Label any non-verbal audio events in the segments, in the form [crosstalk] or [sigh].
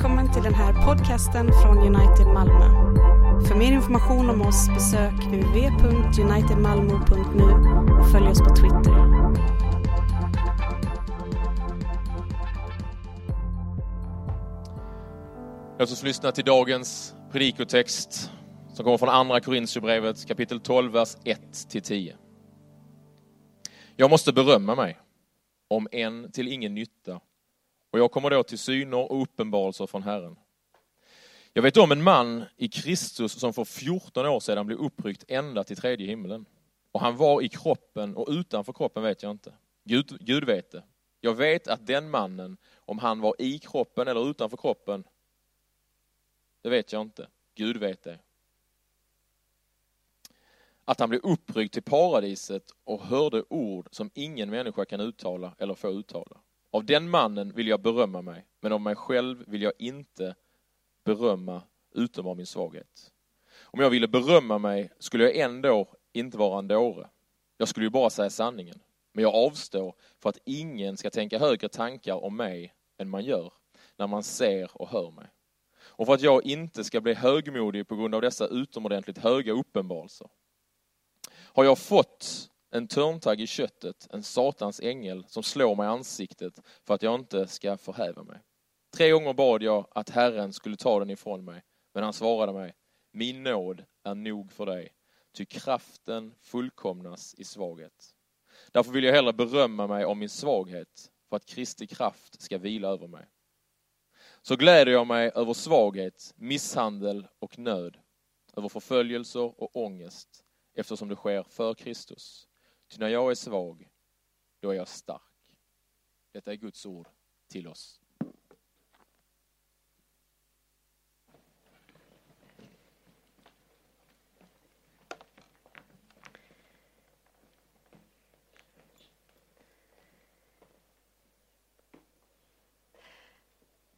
välkommen till den här podcasten från United Malmö. För mer information om oss besök www.unitedmalmo.nu och följ oss på Twitter. Låt oss lyssna till dagens predikotext som kommer från Andra Korintierbrevet kapitel 12, vers 1-10. Jag måste berömma mig, om än till ingen nytta, och jag kommer då till syner och uppenbarelser från Herren. Jag vet om en man i Kristus som för 14 år sedan blev uppryckt ända till tredje himlen. Och han var i kroppen och utanför kroppen vet jag inte. Gud, Gud vet det. Jag vet att den mannen, om han var i kroppen eller utanför kroppen, det vet jag inte. Gud vet det. Att han blev uppryckt till paradiset och hörde ord som ingen människa kan uttala eller få uttala. Av den mannen vill jag berömma mig, men av mig själv vill jag inte berömma utom av min svaghet. Om jag ville berömma mig skulle jag ändå inte vara en dåre. Jag skulle ju bara säga sanningen. Men jag avstår för att ingen ska tänka högre tankar om mig än man gör när man ser och hör mig. Och för att jag inte ska bli högmodig på grund av dessa utomordentligt höga uppenbarelser. Har jag fått en törntagg i köttet, en satans ängel som slår mig i ansiktet för att jag inte ska förhäva mig. Tre gånger bad jag att Herren skulle ta den ifrån mig, men han svarade mig, min nåd är nog för dig, ty kraften fullkomnas i svaghet. Därför vill jag hellre berömma mig om min svaghet, för att Kristi kraft ska vila över mig. Så gläder jag mig över svaghet, misshandel och nöd, över förföljelser och ångest, eftersom det sker för Kristus. Ty när jag är svag, då är jag stark. Detta är Guds ord till oss.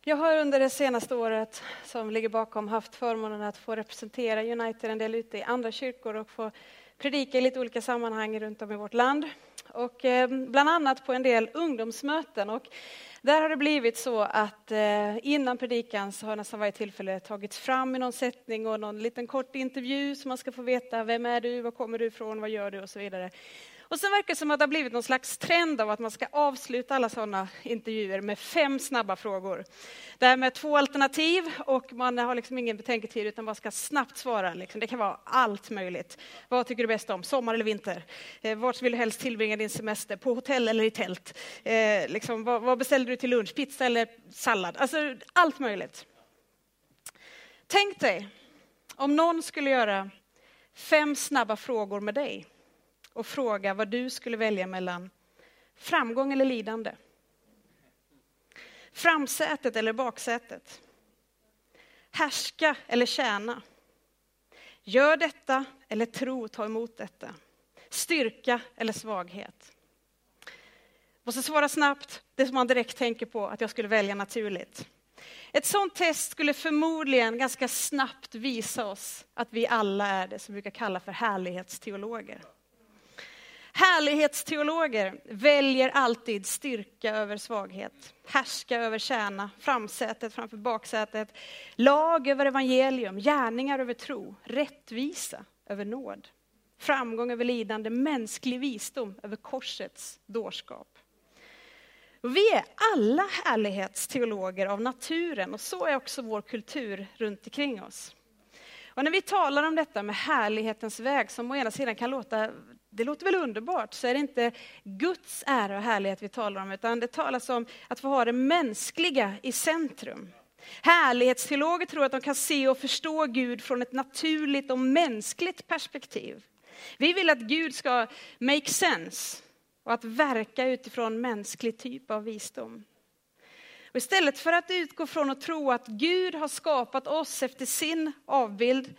Jag har under det senaste året som ligger bakom haft förmånen att få representera United en del ute i andra kyrkor och få predika i lite olika sammanhang runt om i vårt land. Och eh, bland annat på en del ungdomsmöten. Och där har det blivit så att eh, innan predikan så har nästan varje tillfälle tagits fram i någon sättning och någon liten kort intervju så man ska få veta vem är du, var kommer du ifrån, vad gör du och så vidare. Och sen verkar det som att det har blivit någon slags trend av att man ska avsluta alla sådana intervjuer med fem snabba frågor. Det här med två alternativ och man har liksom ingen betänketid utan man ska snabbt svara. Liksom. Det kan vara allt möjligt. Vad tycker du bäst om, sommar eller vinter? Eh, vart vill du helst tillbringa din semester? På hotell eller i tält? Eh, liksom, vad, vad beställde du till lunch? Pizza eller sallad? Alltså allt möjligt. Tänk dig om någon skulle göra fem snabba frågor med dig och fråga vad du skulle välja mellan framgång eller lidande. Framsätet eller baksätet. Härska eller tjäna. Gör detta eller tro, ta emot detta. Styrka eller svaghet. Måste svara snabbt, det som man direkt tänker på att jag skulle välja naturligt. Ett sånt test skulle förmodligen ganska snabbt visa oss att vi alla är det som vi brukar kalla för härlighetsteologer. Härlighetsteologer väljer alltid styrka över svaghet, härska över tjäna, framsätet framför baksätet, lag över evangelium, gärningar över tro, rättvisa över nåd, framgång över lidande, mänsklig visdom över korsets dårskap. Vi är alla härlighetsteologer av naturen och så är också vår kultur runt omkring oss. Och när vi talar om detta med härlighetens väg, som å ena sidan kan låta det låter väl underbart, så är det inte Guds ära och härlighet vi talar om, utan det talas om att få ha det mänskliga i centrum. Härlighetsteologer tror att de kan se och förstå Gud från ett naturligt och mänskligt perspektiv. Vi vill att Gud ska make sense och att verka utifrån mänsklig typ av visdom. Och istället för att utgå från och tro att Gud har skapat oss efter sin avbild,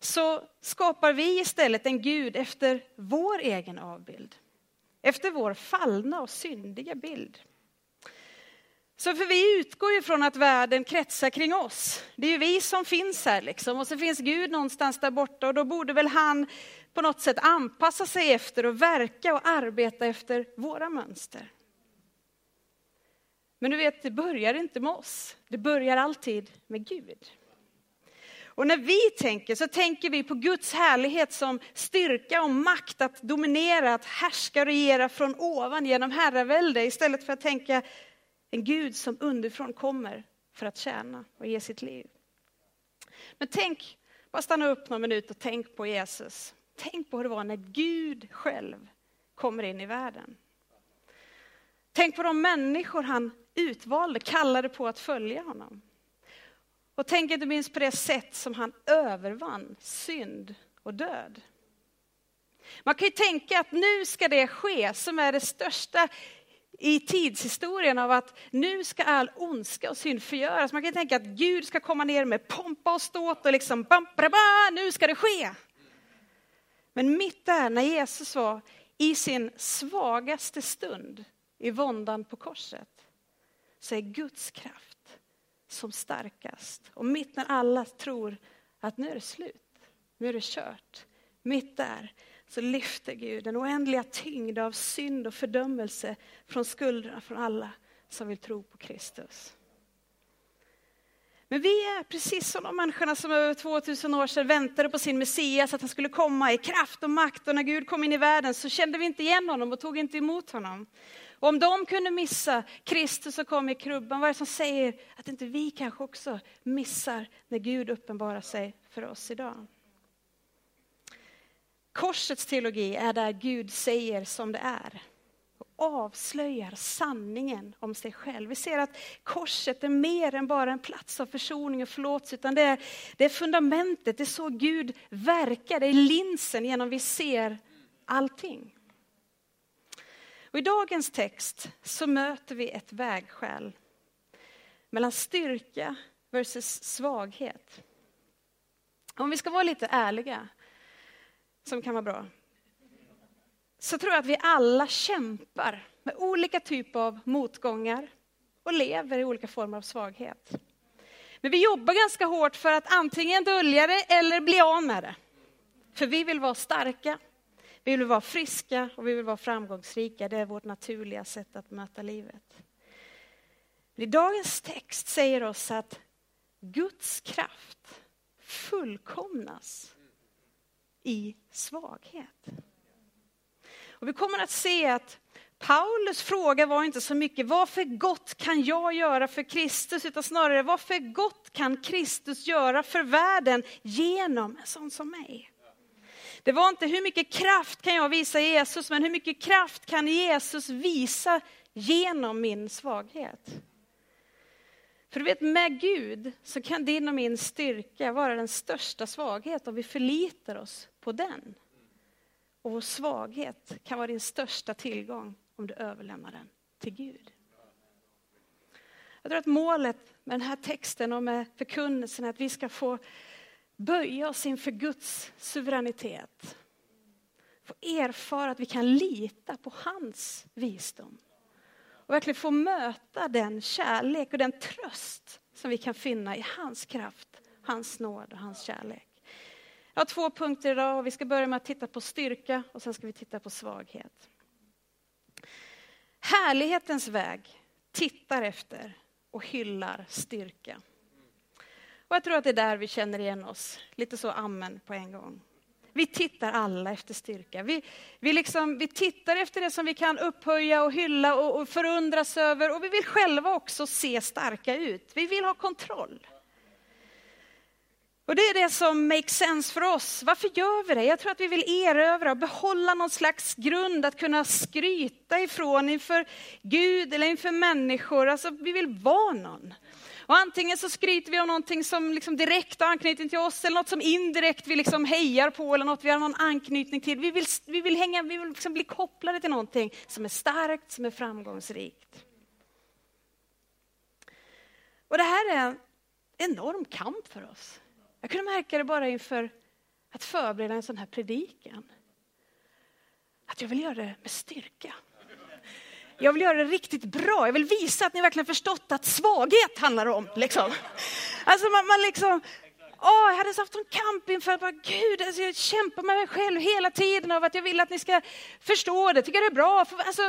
så skapar vi istället en Gud efter vår egen avbild. Efter vår fallna och syndiga bild. Så för vi utgår ju från att världen kretsar kring oss. Det är ju vi som finns här liksom. Och så finns Gud någonstans där borta och då borde väl han på något sätt anpassa sig efter och verka och arbeta efter våra mönster. Men du vet, det börjar inte med oss. Det börjar alltid med Gud. Och när vi tänker så tänker vi på Guds härlighet som styrka och makt att dominera, att härska och regera från ovan genom herravälde istället för att tänka en Gud som underifrån kommer för att tjäna och ge sitt liv. Men tänk, bara stanna upp någon minut och tänk på Jesus. Tänk på hur det var när Gud själv kommer in i världen. Tänk på de människor han utvalde, kallade på att följa honom. Och tänk inte minst på det sätt som han övervann synd och död. Man kan ju tänka att nu ska det ske som är det största i tidshistorien av att nu ska all ondska och synd förgöras. Man kan tänka att Gud ska komma ner med pompa och ståt och liksom bam, bra, bam, nu ska det ske. Men mitt där när Jesus var i sin svagaste stund i våndan på korset så är Guds kraft som starkast. Och mitt när alla tror att nu är det slut, nu är det kört, mitt där så lyfter Gud den oändliga tyngd av synd och fördömelse från skulderna från alla som vill tro på Kristus. Men vi är precis som de människorna som över 2000 år sedan väntade på sin Messias, att han skulle komma i kraft och makt. Och när Gud kom in i världen så kände vi inte igen honom och tog inte emot honom. Och om de kunde missa Kristus som kom i krubban, vad är det som säger att inte vi kanske också missar när Gud uppenbarar sig för oss idag? Korsets teologi är där Gud säger som det är och avslöjar sanningen om sig själv. Vi ser att korset är mer än bara en plats av försoning och förlåtelse, utan det är, det är fundamentet, det är så Gud verkar, det är linsen genom vi ser allting. Och I dagens text så möter vi ett vägskäl mellan styrka versus svaghet. Om vi ska vara lite ärliga som kan vara bra. Så tror jag att vi alla kämpar med olika typer av motgångar och lever i olika former av svaghet. Men vi jobbar ganska hårt för att antingen dölja det eller bli av med det. För vi vill vara starka, vi vill vara friska och vi vill vara framgångsrika. Det är vårt naturliga sätt att möta livet. Men I dagens text säger oss att Guds kraft fullkomnas i svaghet. Och vi kommer att se att Paulus fråga var inte så mycket vad för gott kan jag göra för Kristus, utan snarare vad för gott kan Kristus göra för världen genom en sån som mig. Det var inte hur mycket kraft kan jag visa Jesus, men hur mycket kraft kan Jesus visa genom min svaghet. För du vet, med Gud så kan din och min styrka vara den största svaghet om vi förlitar oss på den. Och vår svaghet kan vara din största tillgång om du överlämnar den till Gud. Jag tror att målet med den här texten och med förkunnelsen är att vi ska få böja oss inför Guds suveränitet. Få erfara att vi kan lita på hans visdom och verkligen få möta den kärlek och den tröst som vi kan finna i hans kraft, hans nåd och hans kärlek. Jag har två punkter idag och vi ska börja med att titta på styrka och sen ska vi titta på svaghet. Härlighetens väg tittar efter och hyllar styrka. Och jag tror att det är där vi känner igen oss, lite så amen på en gång. Vi tittar alla efter styrka. Vi, vi, liksom, vi tittar efter det som vi kan upphöja och hylla och, och förundras över. Och vi vill själva också se starka ut. Vi vill ha kontroll. Och det är det som makes sense för oss. Varför gör vi det? Jag tror att vi vill erövra och behålla någon slags grund att kunna skryta ifrån inför Gud eller inför människor. Alltså vi vill vara någon. Och antingen så skryter vi om någonting som liksom direkt har anknytning till oss eller något som indirekt vi liksom hejar på eller något vi har någon anknytning till. Vi vill, vi vill, hänga, vi vill liksom bli kopplade till någonting som är starkt, som är framgångsrikt. Och det här är en enorm kamp för oss. Jag kunde märka det bara inför att förbereda en sån här predikan. Att jag vill göra det med styrka. Jag vill göra det riktigt bra. Jag vill visa att ni verkligen förstått att svaghet handlar om. Liksom. Alltså man, man liksom, åh, jag hade haft en kamp inför att bara, gud, alltså jag kämpar med mig själv hela tiden av att jag vill att ni ska förstå det, tycka det är bra. För, alltså,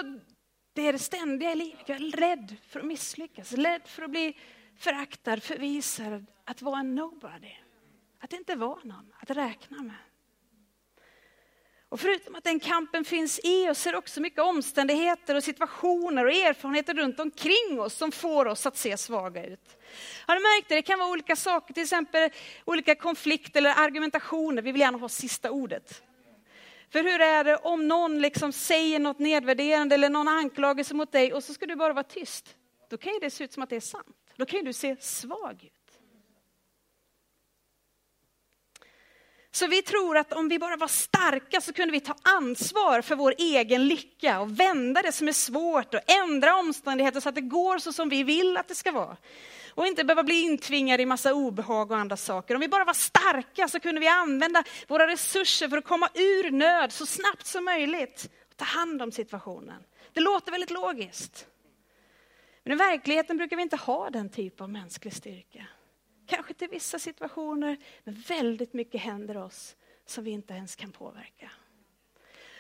Det är det ständiga i livet. Jag är rädd för att misslyckas, rädd för att bli föraktad, förvisad, att vara en nobody. Att inte vara någon att räkna med. Och förutom att den kampen finns i oss är det också mycket omständigheter och situationer och erfarenheter runt omkring oss som får oss att se svaga ut. Har du märkt det? Det kan vara olika saker, till exempel olika konflikter eller argumentationer. Vi vill gärna ha sista ordet. För hur är det om någon liksom säger något nedvärderande eller någon anklagelse mot dig och så ska du bara vara tyst? Då kan ju det se ut som att det är sant. Då kan ju du se svag ut. Så vi tror att om vi bara var starka så kunde vi ta ansvar för vår egen lycka och vända det som är svårt och ändra omständigheter så att det går så som vi vill att det ska vara. Och inte behöva bli intvingade i massa obehag och andra saker. Om vi bara var starka så kunde vi använda våra resurser för att komma ur nöd så snabbt som möjligt. Och ta hand om situationen. Det låter väldigt logiskt. Men i verkligheten brukar vi inte ha den typ av mänsklig styrka. Kanske till vissa situationer, men väldigt mycket händer oss som vi inte ens kan påverka.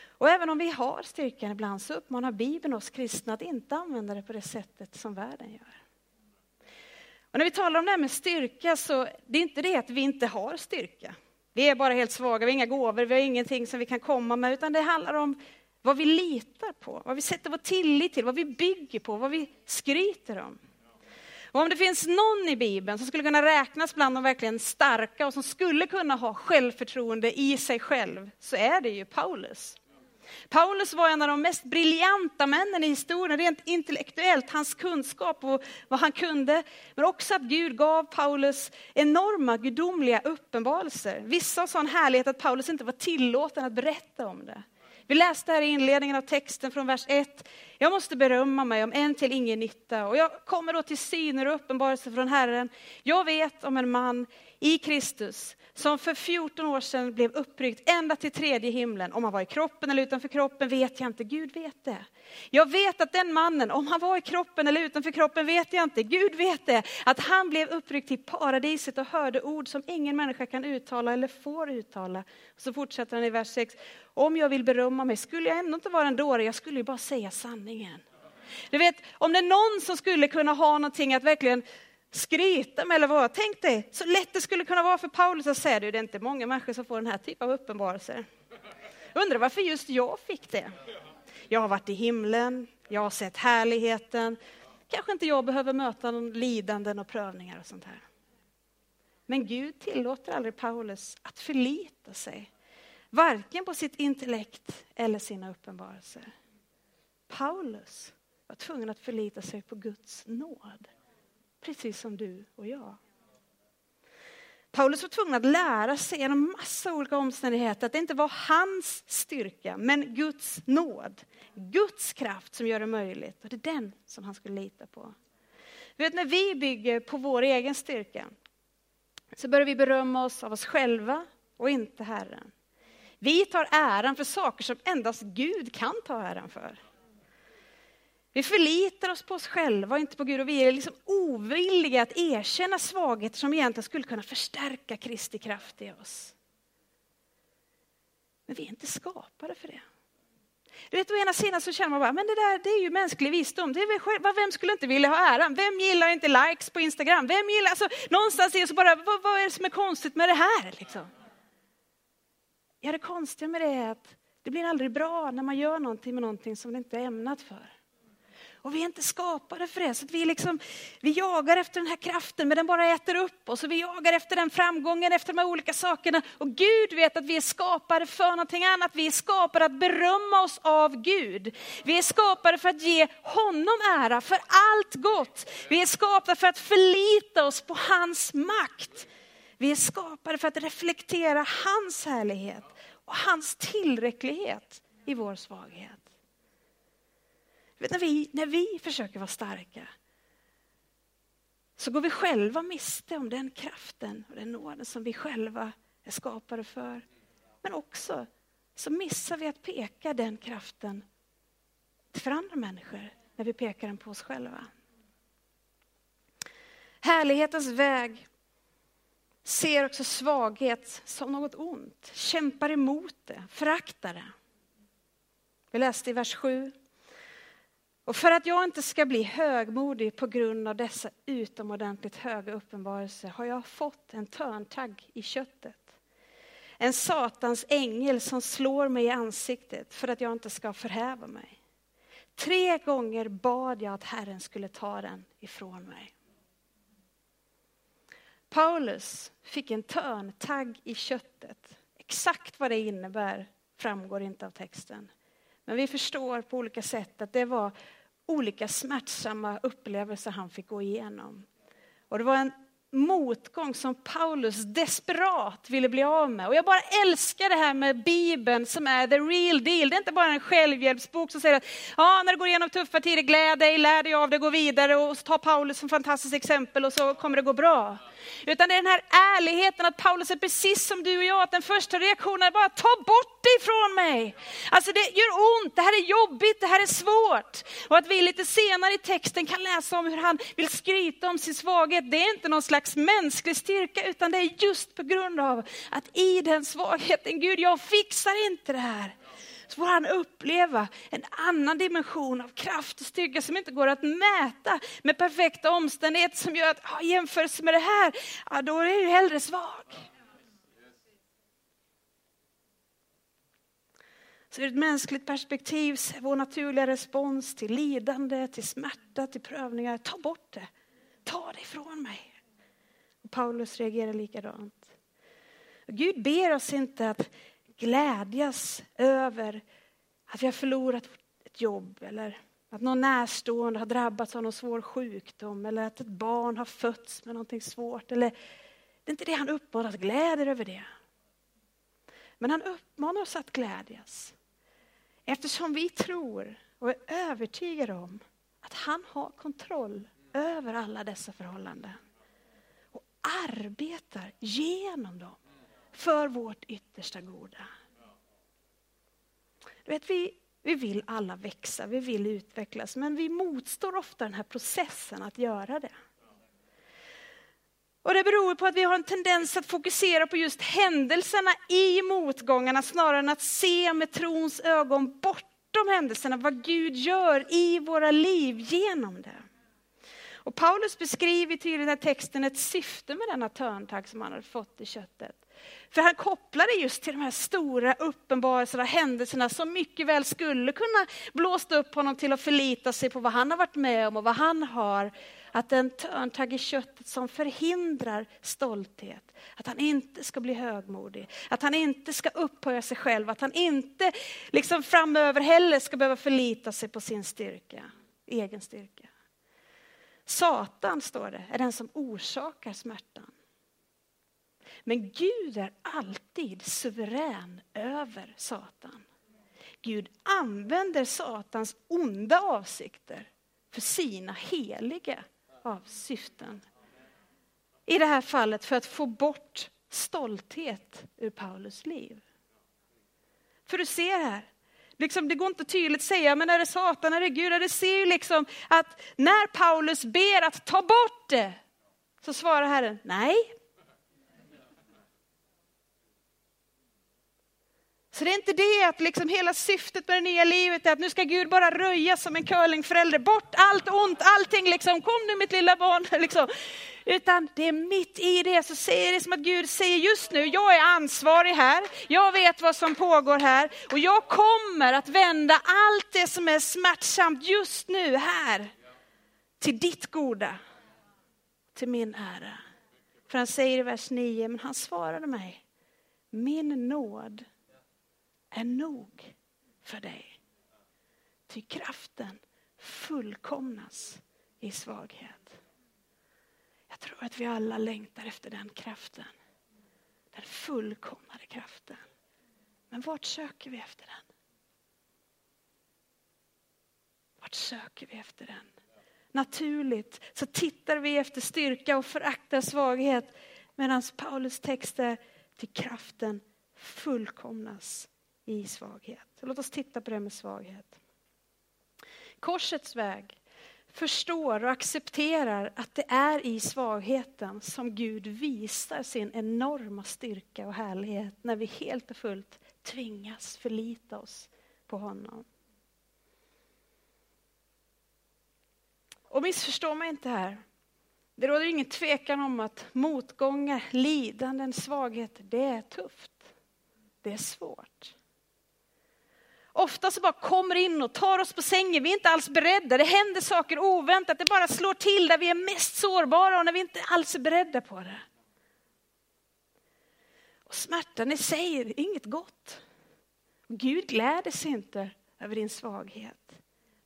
Och även om vi har styrkan ibland så uppmanar Bibeln oss kristna att inte använda det på det sättet som världen gör. Och när vi talar om det här med styrka så det är inte det att vi inte har styrka. Vi är bara helt svaga, vi har inga gåvor, vi har ingenting som vi kan komma med, utan det handlar om vad vi litar på, vad vi sätter vår tillit till, vad vi bygger på, vad vi skryter om. Och om det finns någon i Bibeln som skulle kunna räknas bland de verkligen starka och som skulle kunna ha självförtroende i sig själv, så är det ju Paulus. Paulus var en av de mest briljanta männen i historien, rent intellektuellt, hans kunskap och vad han kunde. Men också att Gud gav Paulus enorma gudomliga uppenbarelser. Vissa av sån härlighet att Paulus inte var tillåten att berätta om det. Vi läste här i inledningen av texten från vers 1. Jag måste berömma mig om en till ingen nytta. Och jag kommer då till syner och uppenbarelser från Herren. Jag vet om en man i Kristus som för 14 år sedan blev uppryckt ända till tredje himlen. Om han var i kroppen eller utanför kroppen vet jag inte, Gud vet det. Jag vet att den mannen, om han var i kroppen eller utanför kroppen vet jag inte, Gud vet det. Att han blev uppryckt till paradiset och hörde ord som ingen människa kan uttala eller får uttala. Så fortsätter han i vers 6. Om jag vill berömma mig skulle jag ändå inte vara en dåre, jag skulle ju bara säga sanningen. Du vet, om det är någon som skulle kunna ha någonting att verkligen skryta med eller vad. Tänk dig så lätt det skulle kunna vara för Paulus att säga det. Det är inte många människor som får den här typen av uppenbarelser. Undrar varför just jag fick det. Jag har varit i himlen, jag har sett härligheten. Kanske inte jag behöver möta någon lidanden och prövningar och sånt här. Men Gud tillåter aldrig Paulus att förlita sig, varken på sitt intellekt eller sina uppenbarelser. Paulus var tvungen att förlita sig på Guds nåd precis som du och jag. Paulus var tvungen att lära sig genom massa olika omständigheter att det inte var hans styrka, men Guds nåd, Guds kraft som gör det möjligt. Och det är den som han skulle lita på. Du vet, när vi bygger på vår egen styrka så börjar vi berömma oss av oss själva och inte Herren. Vi tar äran för saker som endast Gud kan ta äran för. Vi förlitar oss på oss själva och inte på Gud och vi är liksom ovilliga att erkänna svagheter som egentligen skulle kunna förstärka Kristi kraft i oss. Men vi är inte skapade för det. Du vet, å ena sidan så känner man bara, men det där det är ju mänsklig visdom. Det är, vem skulle inte vilja ha äran? Vem gillar inte likes på Instagram? Vem gillar, alltså, någonstans är det så bara, vad, vad är det som är konstigt med det här? Liksom? Ja, det konstiga med det är att det blir aldrig bra när man gör någonting med någonting som det inte är ämnat för. Och vi är inte skapade för det. Så vi, liksom, vi jagar efter den här kraften men den bara äter upp oss. Och vi jagar efter den framgången, efter de här olika sakerna. Och Gud vet att vi är skapade för någonting annat. Vi är skapade att berömma oss av Gud. Vi är skapade för att ge honom ära för allt gott. Vi är skapade för att förlita oss på hans makt. Vi är skapade för att reflektera hans härlighet och hans tillräcklighet i vår svaghet. Vet, när, vi, när vi försöker vara starka så går vi själva miste om den kraften och den nåden som vi själva är skapade för. Men också så missar vi att peka den kraften för andra människor när vi pekar den på oss själva. Härlighetens väg ser också svaghet som något ont, kämpar emot det, föraktar det. Vi läste i vers 7. Och för att jag inte ska bli högmodig på grund av dessa utomordentligt höga uppenbarelser har jag fått en törntagg i köttet. En satans ängel som slår mig i ansiktet för att jag inte ska förhäva mig. Tre gånger bad jag att Herren skulle ta den ifrån mig. Paulus fick en törntagg i köttet. Exakt vad det innebär framgår inte av texten. Men vi förstår på olika sätt att det var olika smärtsamma upplevelser han fick gå igenom. Och det var en motgång som Paulus desperat ville bli av med. Och jag bara älskar det här med Bibeln som är the real deal. Det är inte bara en självhjälpsbok som säger att ja, när du går igenom tuffa tider, gläd dig, lär dig av det, gå vidare och så tar Paulus som fantastiskt exempel och så kommer det gå bra. Utan det är den här ärligheten att Paulus är precis som du och jag, att den första reaktionen är bara ta bort det ifrån mig. Alltså det gör ont, det här är jobbigt, det här är svårt. Och att vi lite senare i texten kan läsa om hur han vill skryta om sin svaghet, det är inte någon slags mänsklig styrka, utan det är just på grund av att i den svagheten, Gud jag fixar inte det här så får han uppleva en annan dimension av kraft och styrka som inte går att mäta med perfekta omständigheter som gör att ja, jämförelse med det här, ja, då är du hellre svag. Så ur ett mänskligt perspektiv, vår naturliga respons till lidande, till smärta, till prövningar, ta bort det. Ta det ifrån mig. Och Paulus reagerar likadant. Gud ber oss inte att glädjas över att vi har förlorat ett jobb eller att någon närstående har drabbats av någon svår sjukdom eller att ett barn har fötts med någonting svårt. Eller, det är inte det han uppmanar oss, glädjer över det. Men han uppmanar oss att glädjas. Eftersom vi tror och är övertygade om att han har kontroll över alla dessa förhållanden. Och arbetar genom dem för vårt yttersta goda. Du vet, vi, vi vill alla växa, vi vill utvecklas, men vi motstår ofta den här processen att göra det. Och Det beror på att vi har en tendens att fokusera på just händelserna i motgångarna snarare än att se med trons ögon bortom händelserna vad Gud gör i våra liv genom det. Och Paulus beskriver tydligt i den här texten ett syfte med denna törntagg som han hade fått i köttet. För han kopplar det just till de här stora uppenbarelserna, händelserna som mycket väl skulle kunna blåsta upp honom till att förlita sig på vad han har varit med om och vad han har. Att en törntagg i köttet som förhindrar stolthet. Att han inte ska bli högmodig, att han inte ska upphöja sig själv, att han inte liksom framöver heller ska behöva förlita sig på sin styrka, egen styrka. Satan, står det, är den som orsakar smärtan. Men Gud är alltid suverän över Satan. Gud använder Satans onda avsikter för sina heliga avsyften. I det här fallet för att få bort stolthet ur Paulus liv. För du ser här, liksom, det går inte tydligt att säga, men är det Satan, är det Gud? Det ser ju liksom att när Paulus ber att ta bort det, så svarar Herren, nej, Så det är inte det att liksom hela syftet med det nya livet är att nu ska Gud bara röja som en curlingförälder, bort allt ont, allting liksom, kom nu mitt lilla barn. [laughs] Liksom. Utan det är mitt i det så säger det som att Gud säger just nu, jag är ansvarig här, jag vet vad som pågår här och jag kommer att vända allt det som är smärtsamt just nu här till ditt goda, till min ära. För han säger i vers 9, men han svarade mig, min nåd är nog för dig. Ty kraften fullkomnas i svaghet. Jag tror att vi alla längtar efter den kraften. Den fullkomnade kraften. Men vart söker vi efter den? Vart söker vi efter den? Naturligt så tittar vi efter styrka och föraktar svaghet. Medan Paulus texter till kraften fullkomnas i svaghet. Så låt oss titta på det med svaghet. Korsets väg förstår och accepterar att det är i svagheten som Gud visar sin enorma styrka och härlighet när vi helt och fullt tvingas förlita oss på honom. Och missförstå mig inte här. Det råder ingen tvekan om att motgångar, lidanden, svaghet, det är tufft. Det är svårt. Ofta så bara kommer in och tar oss på sängen, vi är inte alls beredda, det händer saker oväntat, det bara slår till där vi är mest sårbara och när vi inte alls är beredda på det. Och smärtan i sig är inget gott. Gud gläder sig inte över din svaghet.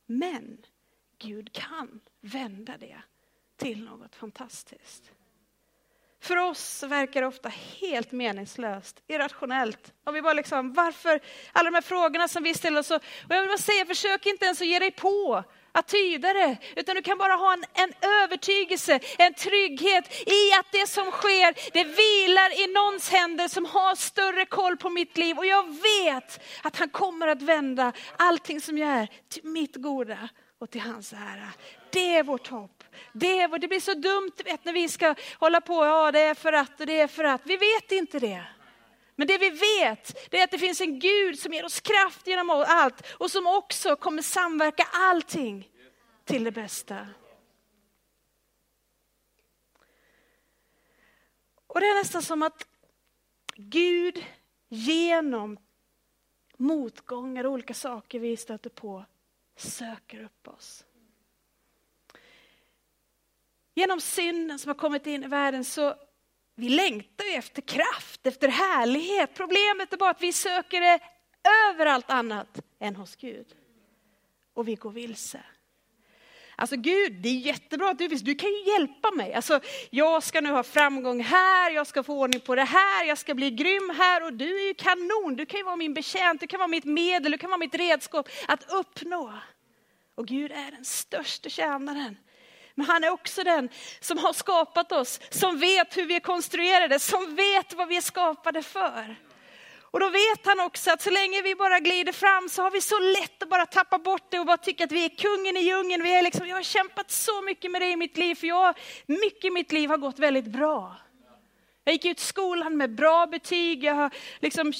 Men Gud kan vända det till något fantastiskt. För oss verkar det ofta helt meningslöst, irrationellt. Om vi bara liksom, varför alla de här frågorna som vi ställer oss. Och jag vill bara säga, försök inte ens att ge dig på att tyda det, utan du kan bara ha en, en övertygelse, en trygghet i att det som sker, det vilar i någons händer som har större koll på mitt liv. Och jag vet att han kommer att vända allting som jag är till mitt goda och till hans ära. Det är vårt hopp. Det, är det blir så dumt vet, när vi ska hålla på, ja det är för att och det är för att. Vi vet inte det. Men det vi vet, det är att det finns en Gud som ger oss kraft genom allt och som också kommer samverka allting till det bästa. Och det är nästan som att Gud genom motgångar och olika saker vi stöter på söker upp oss. Genom synden som har kommit in i världen så vi längtar ju efter kraft, efter härlighet. Problemet är bara att vi söker det överallt annat än hos Gud. Och vi går vilse. Alltså Gud, det är jättebra att du finns. Du kan ju hjälpa mig. Alltså, jag ska nu ha framgång här, jag ska få ordning på det här, jag ska bli grym här och du är ju kanon. Du kan ju vara min betjänt, du kan vara mitt medel, du kan vara mitt redskap att uppnå. Och Gud är den största tjänaren. Men han är också den som har skapat oss, som vet hur vi är konstruerade, som vet vad vi är skapade för. Och då vet han också att så länge vi bara glider fram så har vi så lätt att bara tappa bort det och bara tycka att vi är kungen i djungeln. Vi är liksom, jag har kämpat så mycket med det i mitt liv, för jag, mycket i mitt liv har gått väldigt bra. Jag gick ut skolan med bra betyg, jag har liksom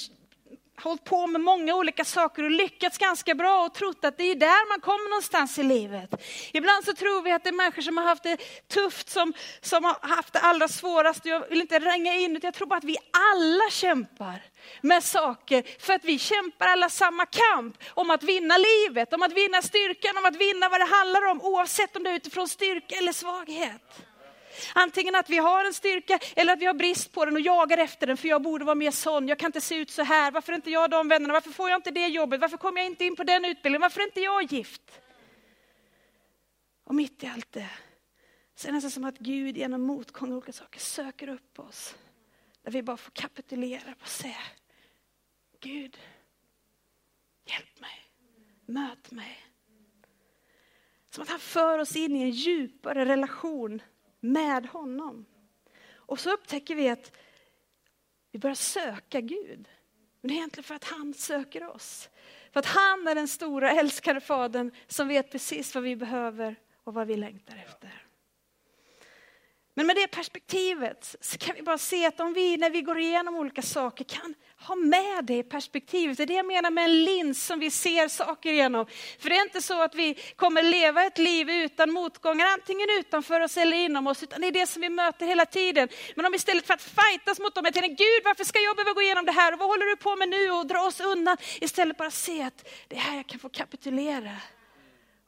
hållit på med många olika saker och lyckats ganska bra och trott att det är där man kommer någonstans i livet. Ibland så tror vi att det är människor som har haft det tufft, som, som har haft det allra svårast. Jag vill inte ränga in utan jag tror bara att vi alla kämpar med saker för att vi kämpar alla samma kamp om att vinna livet, om att vinna styrkan, om att vinna vad det handlar om oavsett om det är utifrån styrka eller svaghet. Antingen att vi har en styrka eller att vi har brist på den och jagar efter den för jag borde vara mer sån, jag kan inte se ut så här, varför inte jag de vännerna, varför får jag inte det jobbet, varför kommer jag inte in på den utbildningen, varför är inte jag gift? Och mitt i allt det, så är det nästan som att Gud genom motgång och olika saker söker upp oss. Där vi bara får kapitulera och säga, Gud, hjälp mig, möt mig. Som att han för oss in i en djupare relation med honom. Och så upptäcker vi att vi börjar söka Gud. Men det är egentligen för att han söker oss. För att han är den stora älskade fadern som vet precis vad vi behöver och vad vi längtar efter. Men med det perspektivet så kan vi bara se att om vi när vi går igenom olika saker kan ha med det perspektivet. Det är det jag menar med en lins som vi ser saker genom. För det är inte så att vi kommer leva ett liv utan motgångar, antingen utanför oss eller inom oss, utan det är det som vi möter hela tiden. Men om istället för att fightas mot dem, jag tänker Gud varför ska jag behöva gå igenom det här och vad håller du på med nu och dra oss undan? Istället bara se att det är här jag kan få kapitulera.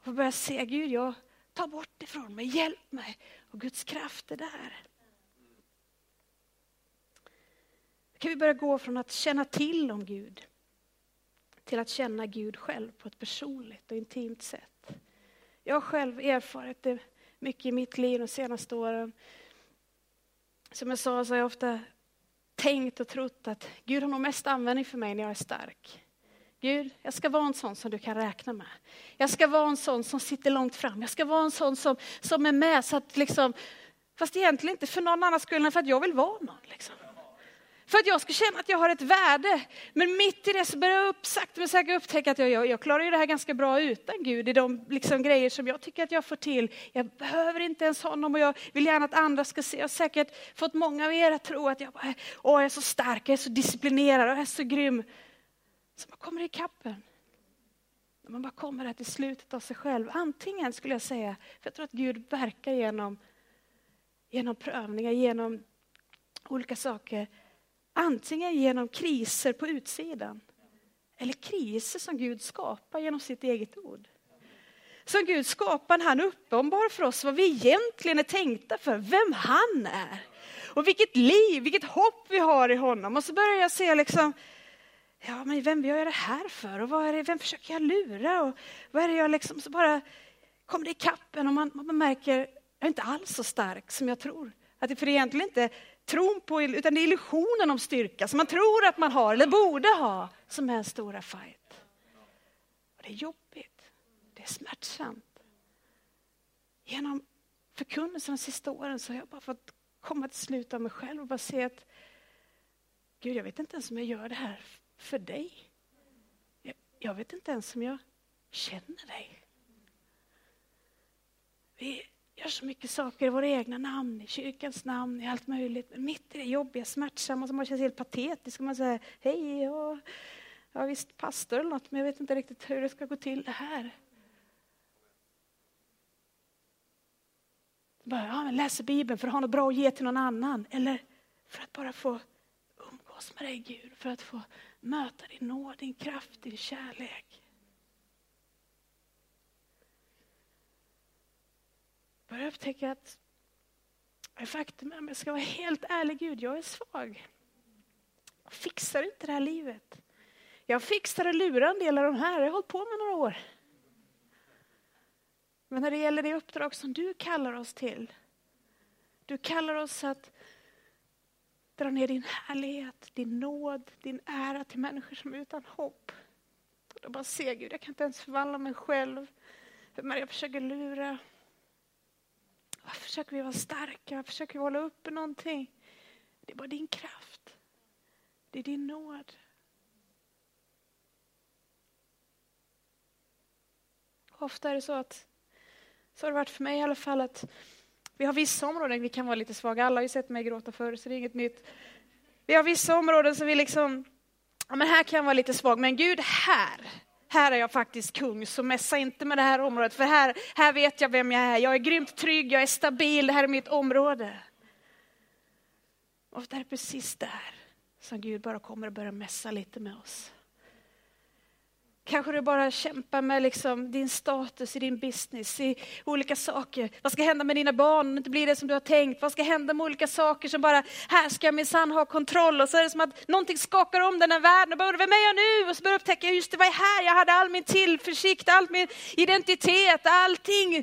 Och börja se, Gud jag Ta bort ifrån mig, hjälp mig. Och Guds kraft är där. kan vi börja gå från att känna till om Gud till att känna Gud själv på ett personligt och intimt sätt. Jag har själv erfarit det mycket i mitt liv de senaste åren. Som jag sa så har jag ofta tänkt och trott att Gud har nog mest användning för mig när jag är stark. Gud, jag ska vara en sån som du kan räkna med. Jag ska vara en sån som sitter långt fram. Jag ska vara en sån som, som är med så att liksom, fast egentligen inte för någon annans skull än för att jag vill vara någon. Liksom. För att jag ska känna att jag har ett värde. Men mitt i det så börjar jag upp, sakta men säkert upptäcka att jag, jag, jag klarar ju det här ganska bra utan Gud i de liksom, grejer som jag tycker att jag får till. Jag behöver inte ens honom och jag vill gärna att andra ska se. Jag har säkert fått många av er att tro att jag, bara, åh, jag är så stark, jag är så disciplinerad och jag är så grym. Så man kommer i kappen. När man bara kommer här till slutet av sig själv. Antingen skulle jag säga, för jag tror att Gud verkar genom, genom prövningar, genom olika saker. Antingen genom kriser på utsidan eller kriser som Gud skapar genom sitt eget ord. Som Gud skapar när han uppenbar för oss vad vi egentligen är tänkta för, vem han är. Och vilket liv, vilket hopp vi har i honom. Och så börjar jag se liksom, ja men vem gör jag det här för? Och vad är det, vem försöker jag lura? Och vad är det jag liksom, så bara kommer det ikapp en och man, man märker, jag är inte alls så stark som jag tror. Att det, för det är egentligen inte tron på, utan det är illusionen om styrka som man tror att man har eller borde ha som är en stora fight. Och det är jobbigt, det är smärtsamt. Genom förkunnelsen de sista åren så har jag bara fått komma till slut av mig själv och bara se att Gud, jag vet inte ens om jag gör det här för dig. Jag, jag vet inte ens om jag känner dig. Vi gör så mycket saker i våra egna namn, i kyrkans namn, i allt möjligt. Men mitt i det jobbiga, smärtsamma, som man känns helt patetisk. Man säger hej, ja, ja visst pastor eller något, men jag vet inte riktigt hur det ska gå till det här. Bara, ja, men läser Bibeln för att ha något bra att ge till någon annan. Eller för att bara få oss med dig Gud, för att få möta din nåd, din kraft, din kärlek. Börjar upptäcka att faktum är, om jag ska vara helt ärlig Gud, jag är svag. Jag fixar inte det här livet. Jag fixar och lurar en del av de här, jag har hållit på med några år. Men när det gäller det uppdrag som du kallar oss till, du kallar oss att dra ner din härlighet, din nåd, din ära till människor som är utan hopp. Och då bara ser Gud, jag kan inte ens förvandla mig själv. Men jag försöker lura. Varför försöker vi vara starka? Varför försöker vi hålla uppe någonting? Det är bara din kraft. Det är din nåd. Ofta är det så att, så har det varit för mig i alla fall, att vi har vissa områden vi kan vara lite svaga. Alla har ju sett mig gråta förr, så det är inget nytt. Vi har vissa områden som vi liksom, ja men här kan jag vara lite svag, men Gud, här, här är jag faktiskt kung, så mässa inte med det här området, för här, här vet jag vem jag är. Jag är grymt trygg, jag är stabil, det här är mitt område. Och det är precis där som Gud bara kommer och börjar mässa lite med oss. Kanske du bara kämpar med liksom din status i din business, i olika saker. Vad ska hända med dina barn om det inte blir det som du har tänkt? Vad ska hända med olika saker som bara, här ska jag minsann ha kontroll. Och så är det som att någonting skakar om den här världen. Och bara, vem är jag nu? Och så börjar jag upptäcka, just det var här jag hade all min tillförsikt, all min identitet, allting.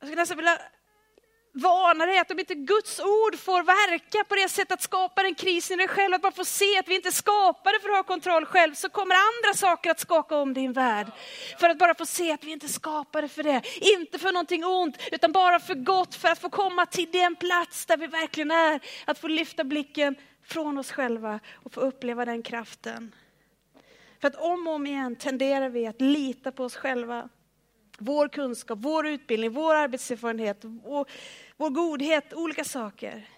Jag skulle nästan vilja varnar dig att om inte Guds ord får verka på det sättet att skapa en kris i dig själv, att bara få se att vi inte skapade för att ha kontroll själv, så kommer andra saker att skaka om din värld. För att bara få se att vi inte skapade för det, inte för någonting ont, utan bara för gott, för att få komma till den plats där vi verkligen är. Att få lyfta blicken från oss själva och få uppleva den kraften. För att om och om igen tenderar vi att lita på oss själva vår kunskap, vår utbildning, vår arbetserfarenhet, vår, vår godhet, olika saker.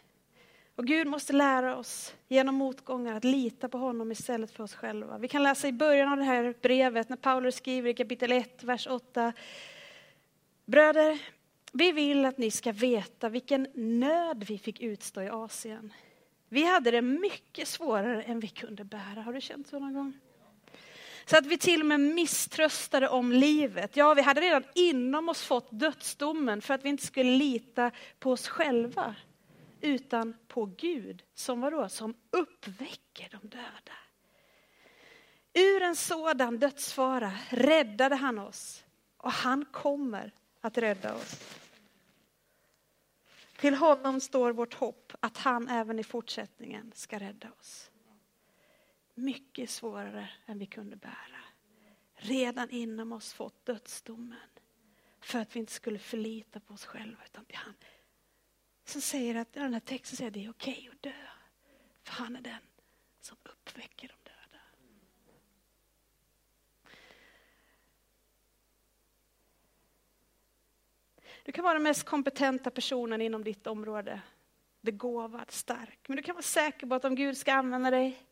Och Gud måste lära oss genom motgångar att lita på honom istället för oss själva. Vi kan läsa i början av det här brevet när Paulus skriver i kapitel 1, vers 8. Bröder, vi vill att ni ska veta vilken nöd vi fick utstå i Asien. Vi hade det mycket svårare än vi kunde bära. Har du känt så någon gång? Så att vi till och med misströstade om livet. Ja, vi hade redan inom oss fått dödsdomen för att vi inte skulle lita på oss själva. Utan på Gud, som vadå? Som uppväcker de döda. Ur en sådan dödsfara räddade han oss och han kommer att rädda oss. Till honom står vårt hopp att han även i fortsättningen ska rädda oss mycket svårare än vi kunde bära. Redan inom oss fått dödsdomen. För att vi inte skulle förlita på oss själva utan till han. Som säger att den här texten säger att det är okej att dö. För han är den som uppväcker de döda. Du kan vara den mest kompetenta personen inom ditt område. Begåvad, stark. Men du kan vara säker på att om Gud ska använda dig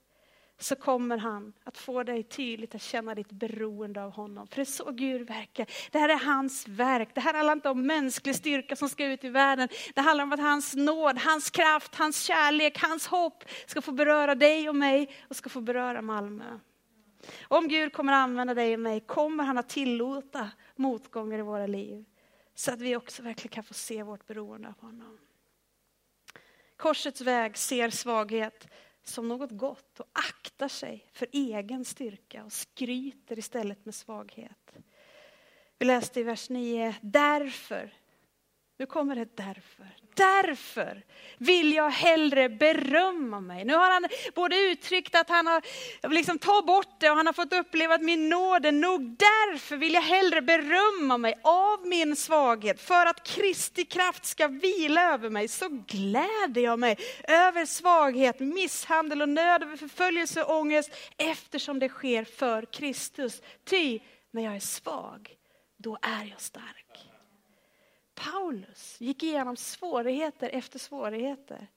så kommer han att få dig tydligt att känna ditt beroende av honom. För det är så Gud verkar. Det här är hans verk. Det här handlar inte om mänsklig styrka som ska ut i världen. Det handlar om att hans nåd, hans kraft, hans kärlek, hans hopp ska få beröra dig och mig och ska få beröra Malmö. Om Gud kommer att använda dig och mig kommer han att tillåta motgångar i våra liv. Så att vi också verkligen kan få se vårt beroende av honom. Korsets väg ser svaghet som något gott och aktar sig för egen styrka och skryter istället med svaghet. Vi läste i vers 9, därför nu kommer det därför. Därför vill jag hellre berömma mig. Nu har han både uttryckt att han har liksom ta bort det och han har fått uppleva att min nåd är nog. Därför vill jag hellre berömma mig av min svaghet. För att Kristi kraft ska vila över mig så gläder jag mig över svaghet, misshandel och nöd, över förföljelse och ångest eftersom det sker för Kristus. Ty när jag är svag, då är jag stark. Paulus gick igenom svårigheter efter svårigheter.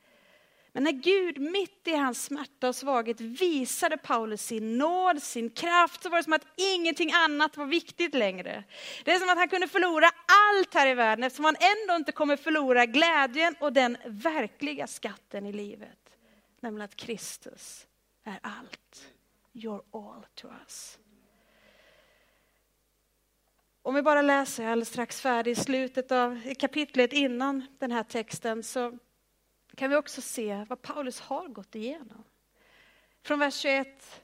Men när Gud mitt i hans smärta och svaghet visade Paulus sin nåd, sin kraft, så var det som att ingenting annat var viktigt längre. Det är som att han kunde förlora allt här i världen eftersom han ändå inte kommer förlora glädjen och den verkliga skatten i livet. Nämligen att Kristus är allt. You're all to us. Om vi bara läser, jag är alldeles strax färdig, i slutet av kapitlet innan den här texten så kan vi också se vad Paulus har gått igenom. Från vers 21.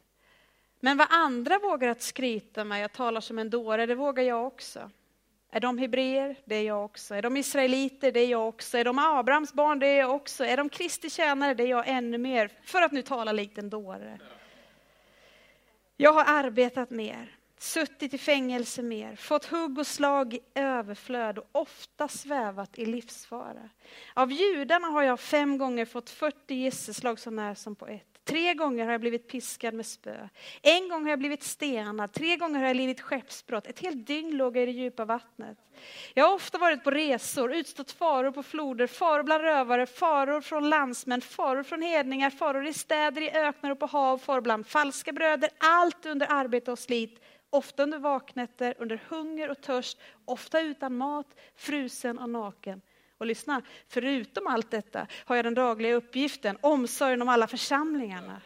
Men vad andra vågar att skryta med, jag talar som en dåre, det vågar jag också. Är de hebreer? Det är jag också. Är de israeliter? Det är jag också. Är de Abrahams barn? Det är jag också. Är de Kristi tjänare? Det är jag ännu mer. För att nu tala likt en dåre. Jag har arbetat mer suttit i fängelse mer, fått hugg och slag i överflöd och ofta svävat i livsfara. Av judarna har jag fem gånger fått 40 gisselslag så när som på ett. Tre gånger har jag blivit piskad med spö. En gång har jag blivit stenad. Tre gånger har jag lidit skeppsbrott. Ett helt dygn låg jag i det djupa vattnet. Jag har ofta varit på resor, utstått faror på floder, faror bland rövare, faror från landsmän, faror från hedningar, faror i städer, i öknar och på hav, faror bland falska bröder. Allt under arbete och slit ofta under vaknätter, under hunger och törst, ofta utan mat, frusen och naken. Och lyssna, förutom allt detta har jag den dagliga uppgiften, omsorgen om alla församlingarna.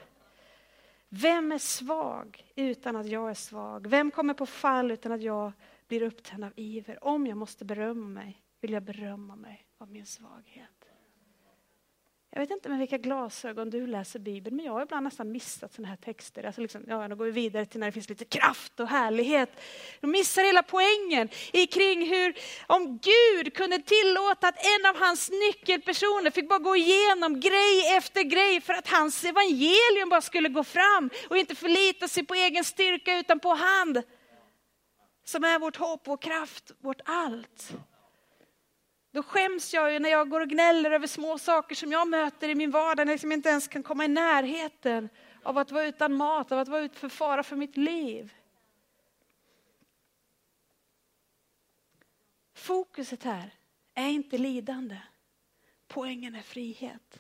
Vem är svag utan att jag är svag? Vem kommer på fall utan att jag blir upptänd av iver? Om jag måste berömma mig vill jag berömma mig av min svaghet. Jag vet inte med vilka glasögon du läser Bibeln, men jag har ibland nästan missat sådana här texter. Alltså liksom, ja, då går vi vidare till när det finns lite kraft och härlighet. De missar hela poängen i kring hur, om Gud kunde tillåta att en av hans nyckelpersoner fick bara gå igenom grej efter grej för att hans evangelium bara skulle gå fram och inte förlita sig på egen styrka utan på hand. Som är vårt hopp, vår kraft, vårt allt. Då skäms jag ju när jag går och gnäller över små saker som jag möter i min vardag, när jag liksom inte ens kan komma i närheten av att vara utan mat, av att vara ut för fara för mitt liv. Fokuset här är inte lidande. Poängen är frihet.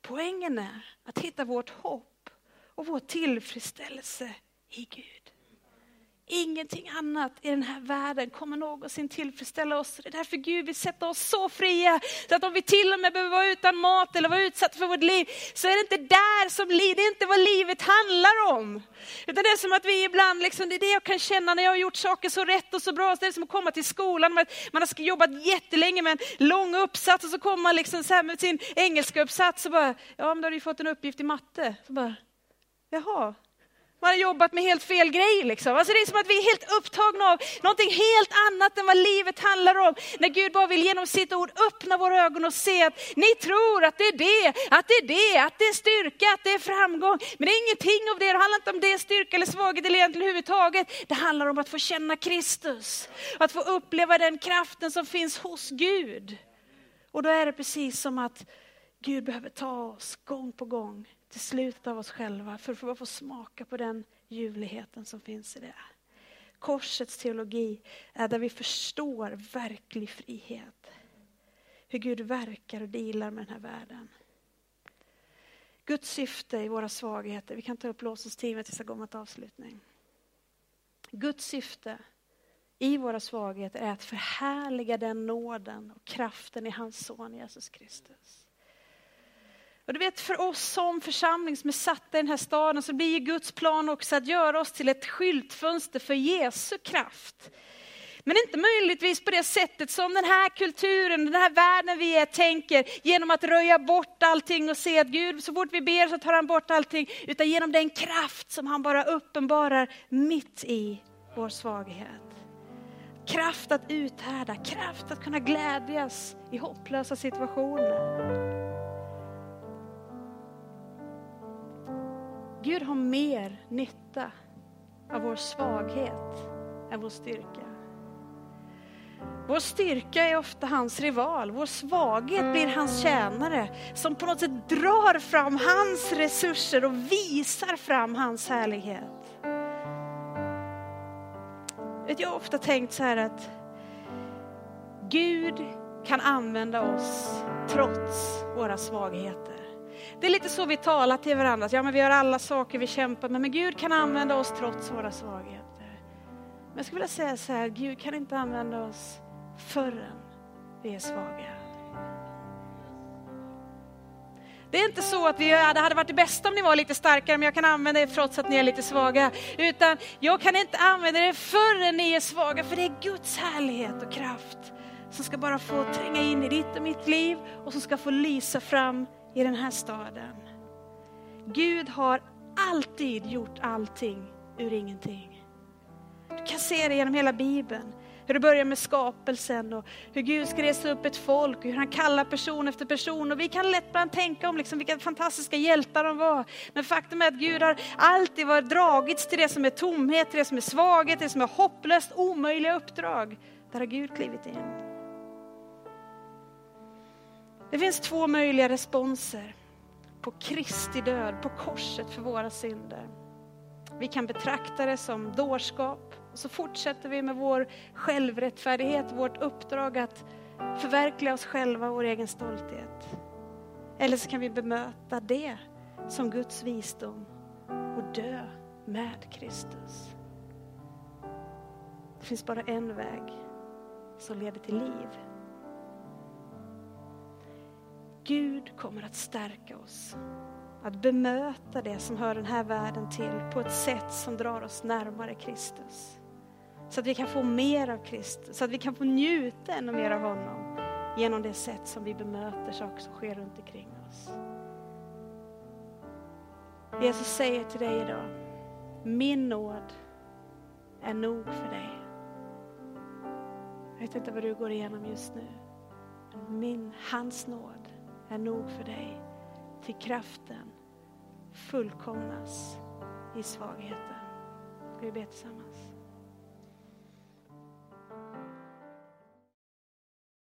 Poängen är att hitta vårt hopp och vår tillfredsställelse i Gud. Ingenting annat i den här världen kommer någonsin tillfredsställa oss. Det är därför Gud vill sätta oss så fria, så att om vi till och med behöver vara utan mat eller vara utsatta för vårt liv, så är det inte där som liv, det är inte vad livet handlar om. Utan det är som att vi ibland, liksom, det är det jag kan känna när jag har gjort saker så rätt och så bra, så det är som att komma till skolan, man, man har jobbat jättelänge med en lång uppsats och så kommer man liksom så här med sin engelska uppsats och bara, ja men då har du fått en uppgift i matte. Så bara, Jaha, man har jobbat med helt fel grej. Liksom. Alltså det är som att vi är helt upptagna av någonting helt annat än vad livet handlar om. När Gud bara vill genom sitt ord öppna våra ögon och se att ni tror att det är det, att det är det, att det är styrka, att det är framgång. Men det är ingenting av det, det handlar inte om det, styrka eller svaghet eller egentligen överhuvudtaget. Det handlar om att få känna Kristus, att få uppleva den kraften som finns hos Gud. Och då är det precis som att Gud behöver ta oss gång på gång till slutet av oss själva för att få smaka på den ljuvligheten som finns i det. Korsets teologi är där vi förstår verklig frihet. Hur Gud verkar och dealar med den här världen. Guds syfte i våra svagheter, vi kan ta upp lovsångsteamet tills jag går mot avslutning. Guds syfte i våra svagheter är att förhärliga den nåden och kraften i hans son Jesus Kristus. Och du vet för oss som församling som är satta i den här staden så blir Guds plan också att göra oss till ett skyltfönster för Jesu kraft. Men inte möjligtvis på det sättet som den här kulturen, den här världen vi är tänker, genom att röja bort allting och se att Gud, så fort vi ber så tar han bort allting, utan genom den kraft som han bara uppenbarar mitt i vår svaghet. Kraft att uthärda, kraft att kunna glädjas i hopplösa situationer. Gud har mer nytta av vår svaghet än vår styrka. Vår styrka är ofta hans rival, vår svaghet blir hans tjänare som på något sätt drar fram hans resurser och visar fram hans härlighet. Jag har ofta tänkt så här att Gud kan använda oss trots våra svagheter. Det är lite så vi talar till varandra, ja men vi har alla saker vi kämpar med, men Gud kan använda oss trots våra svagheter. Men jag skulle vilja säga så här, Gud kan inte använda oss förrän vi är svaga. Det är inte så att vi, det hade varit det bästa om ni var lite starkare, men jag kan använda er trots att ni är lite svaga. Utan jag kan inte använda er förrän ni är svaga, för det är Guds härlighet och kraft som ska bara få tränga in i ditt och mitt liv och som ska få lysa fram i den här staden. Gud har alltid gjort allting ur ingenting. Du kan se det genom hela Bibeln. Hur det börjar med skapelsen och hur Gud ska resa upp ett folk och hur han kallar person efter person. Och vi kan lätt ibland tänka om liksom vilka fantastiska hjältar de var. Men faktum är att Gud har alltid varit dragits till det som är tomhet, till det som är svaghet, till det som är hopplöst, omöjliga uppdrag. Där har Gud klivit in. Det finns två möjliga responser på Kristi död, på korset för våra synder. Vi kan betrakta det som dårskap och så fortsätter vi med vår självrättfärdighet, vårt uppdrag att förverkliga oss själva, vår egen stolthet. Eller så kan vi bemöta det som Guds visdom och dö med Kristus. Det finns bara en väg som leder till liv. Gud kommer att stärka oss. Att bemöta det som hör den här världen till på ett sätt som drar oss närmare Kristus. Så att vi kan få mer av Kristus, så att vi kan få njuta ännu mer av honom genom det sätt som vi bemöter saker som sker runt omkring oss. Jesus säger till dig idag, min nåd är nog för dig. Jag vet inte vad du går igenom just nu. Min, hans nåd är nog för dig. Till kraften fullkomnas i svagheten. Ska vi be tillsammans?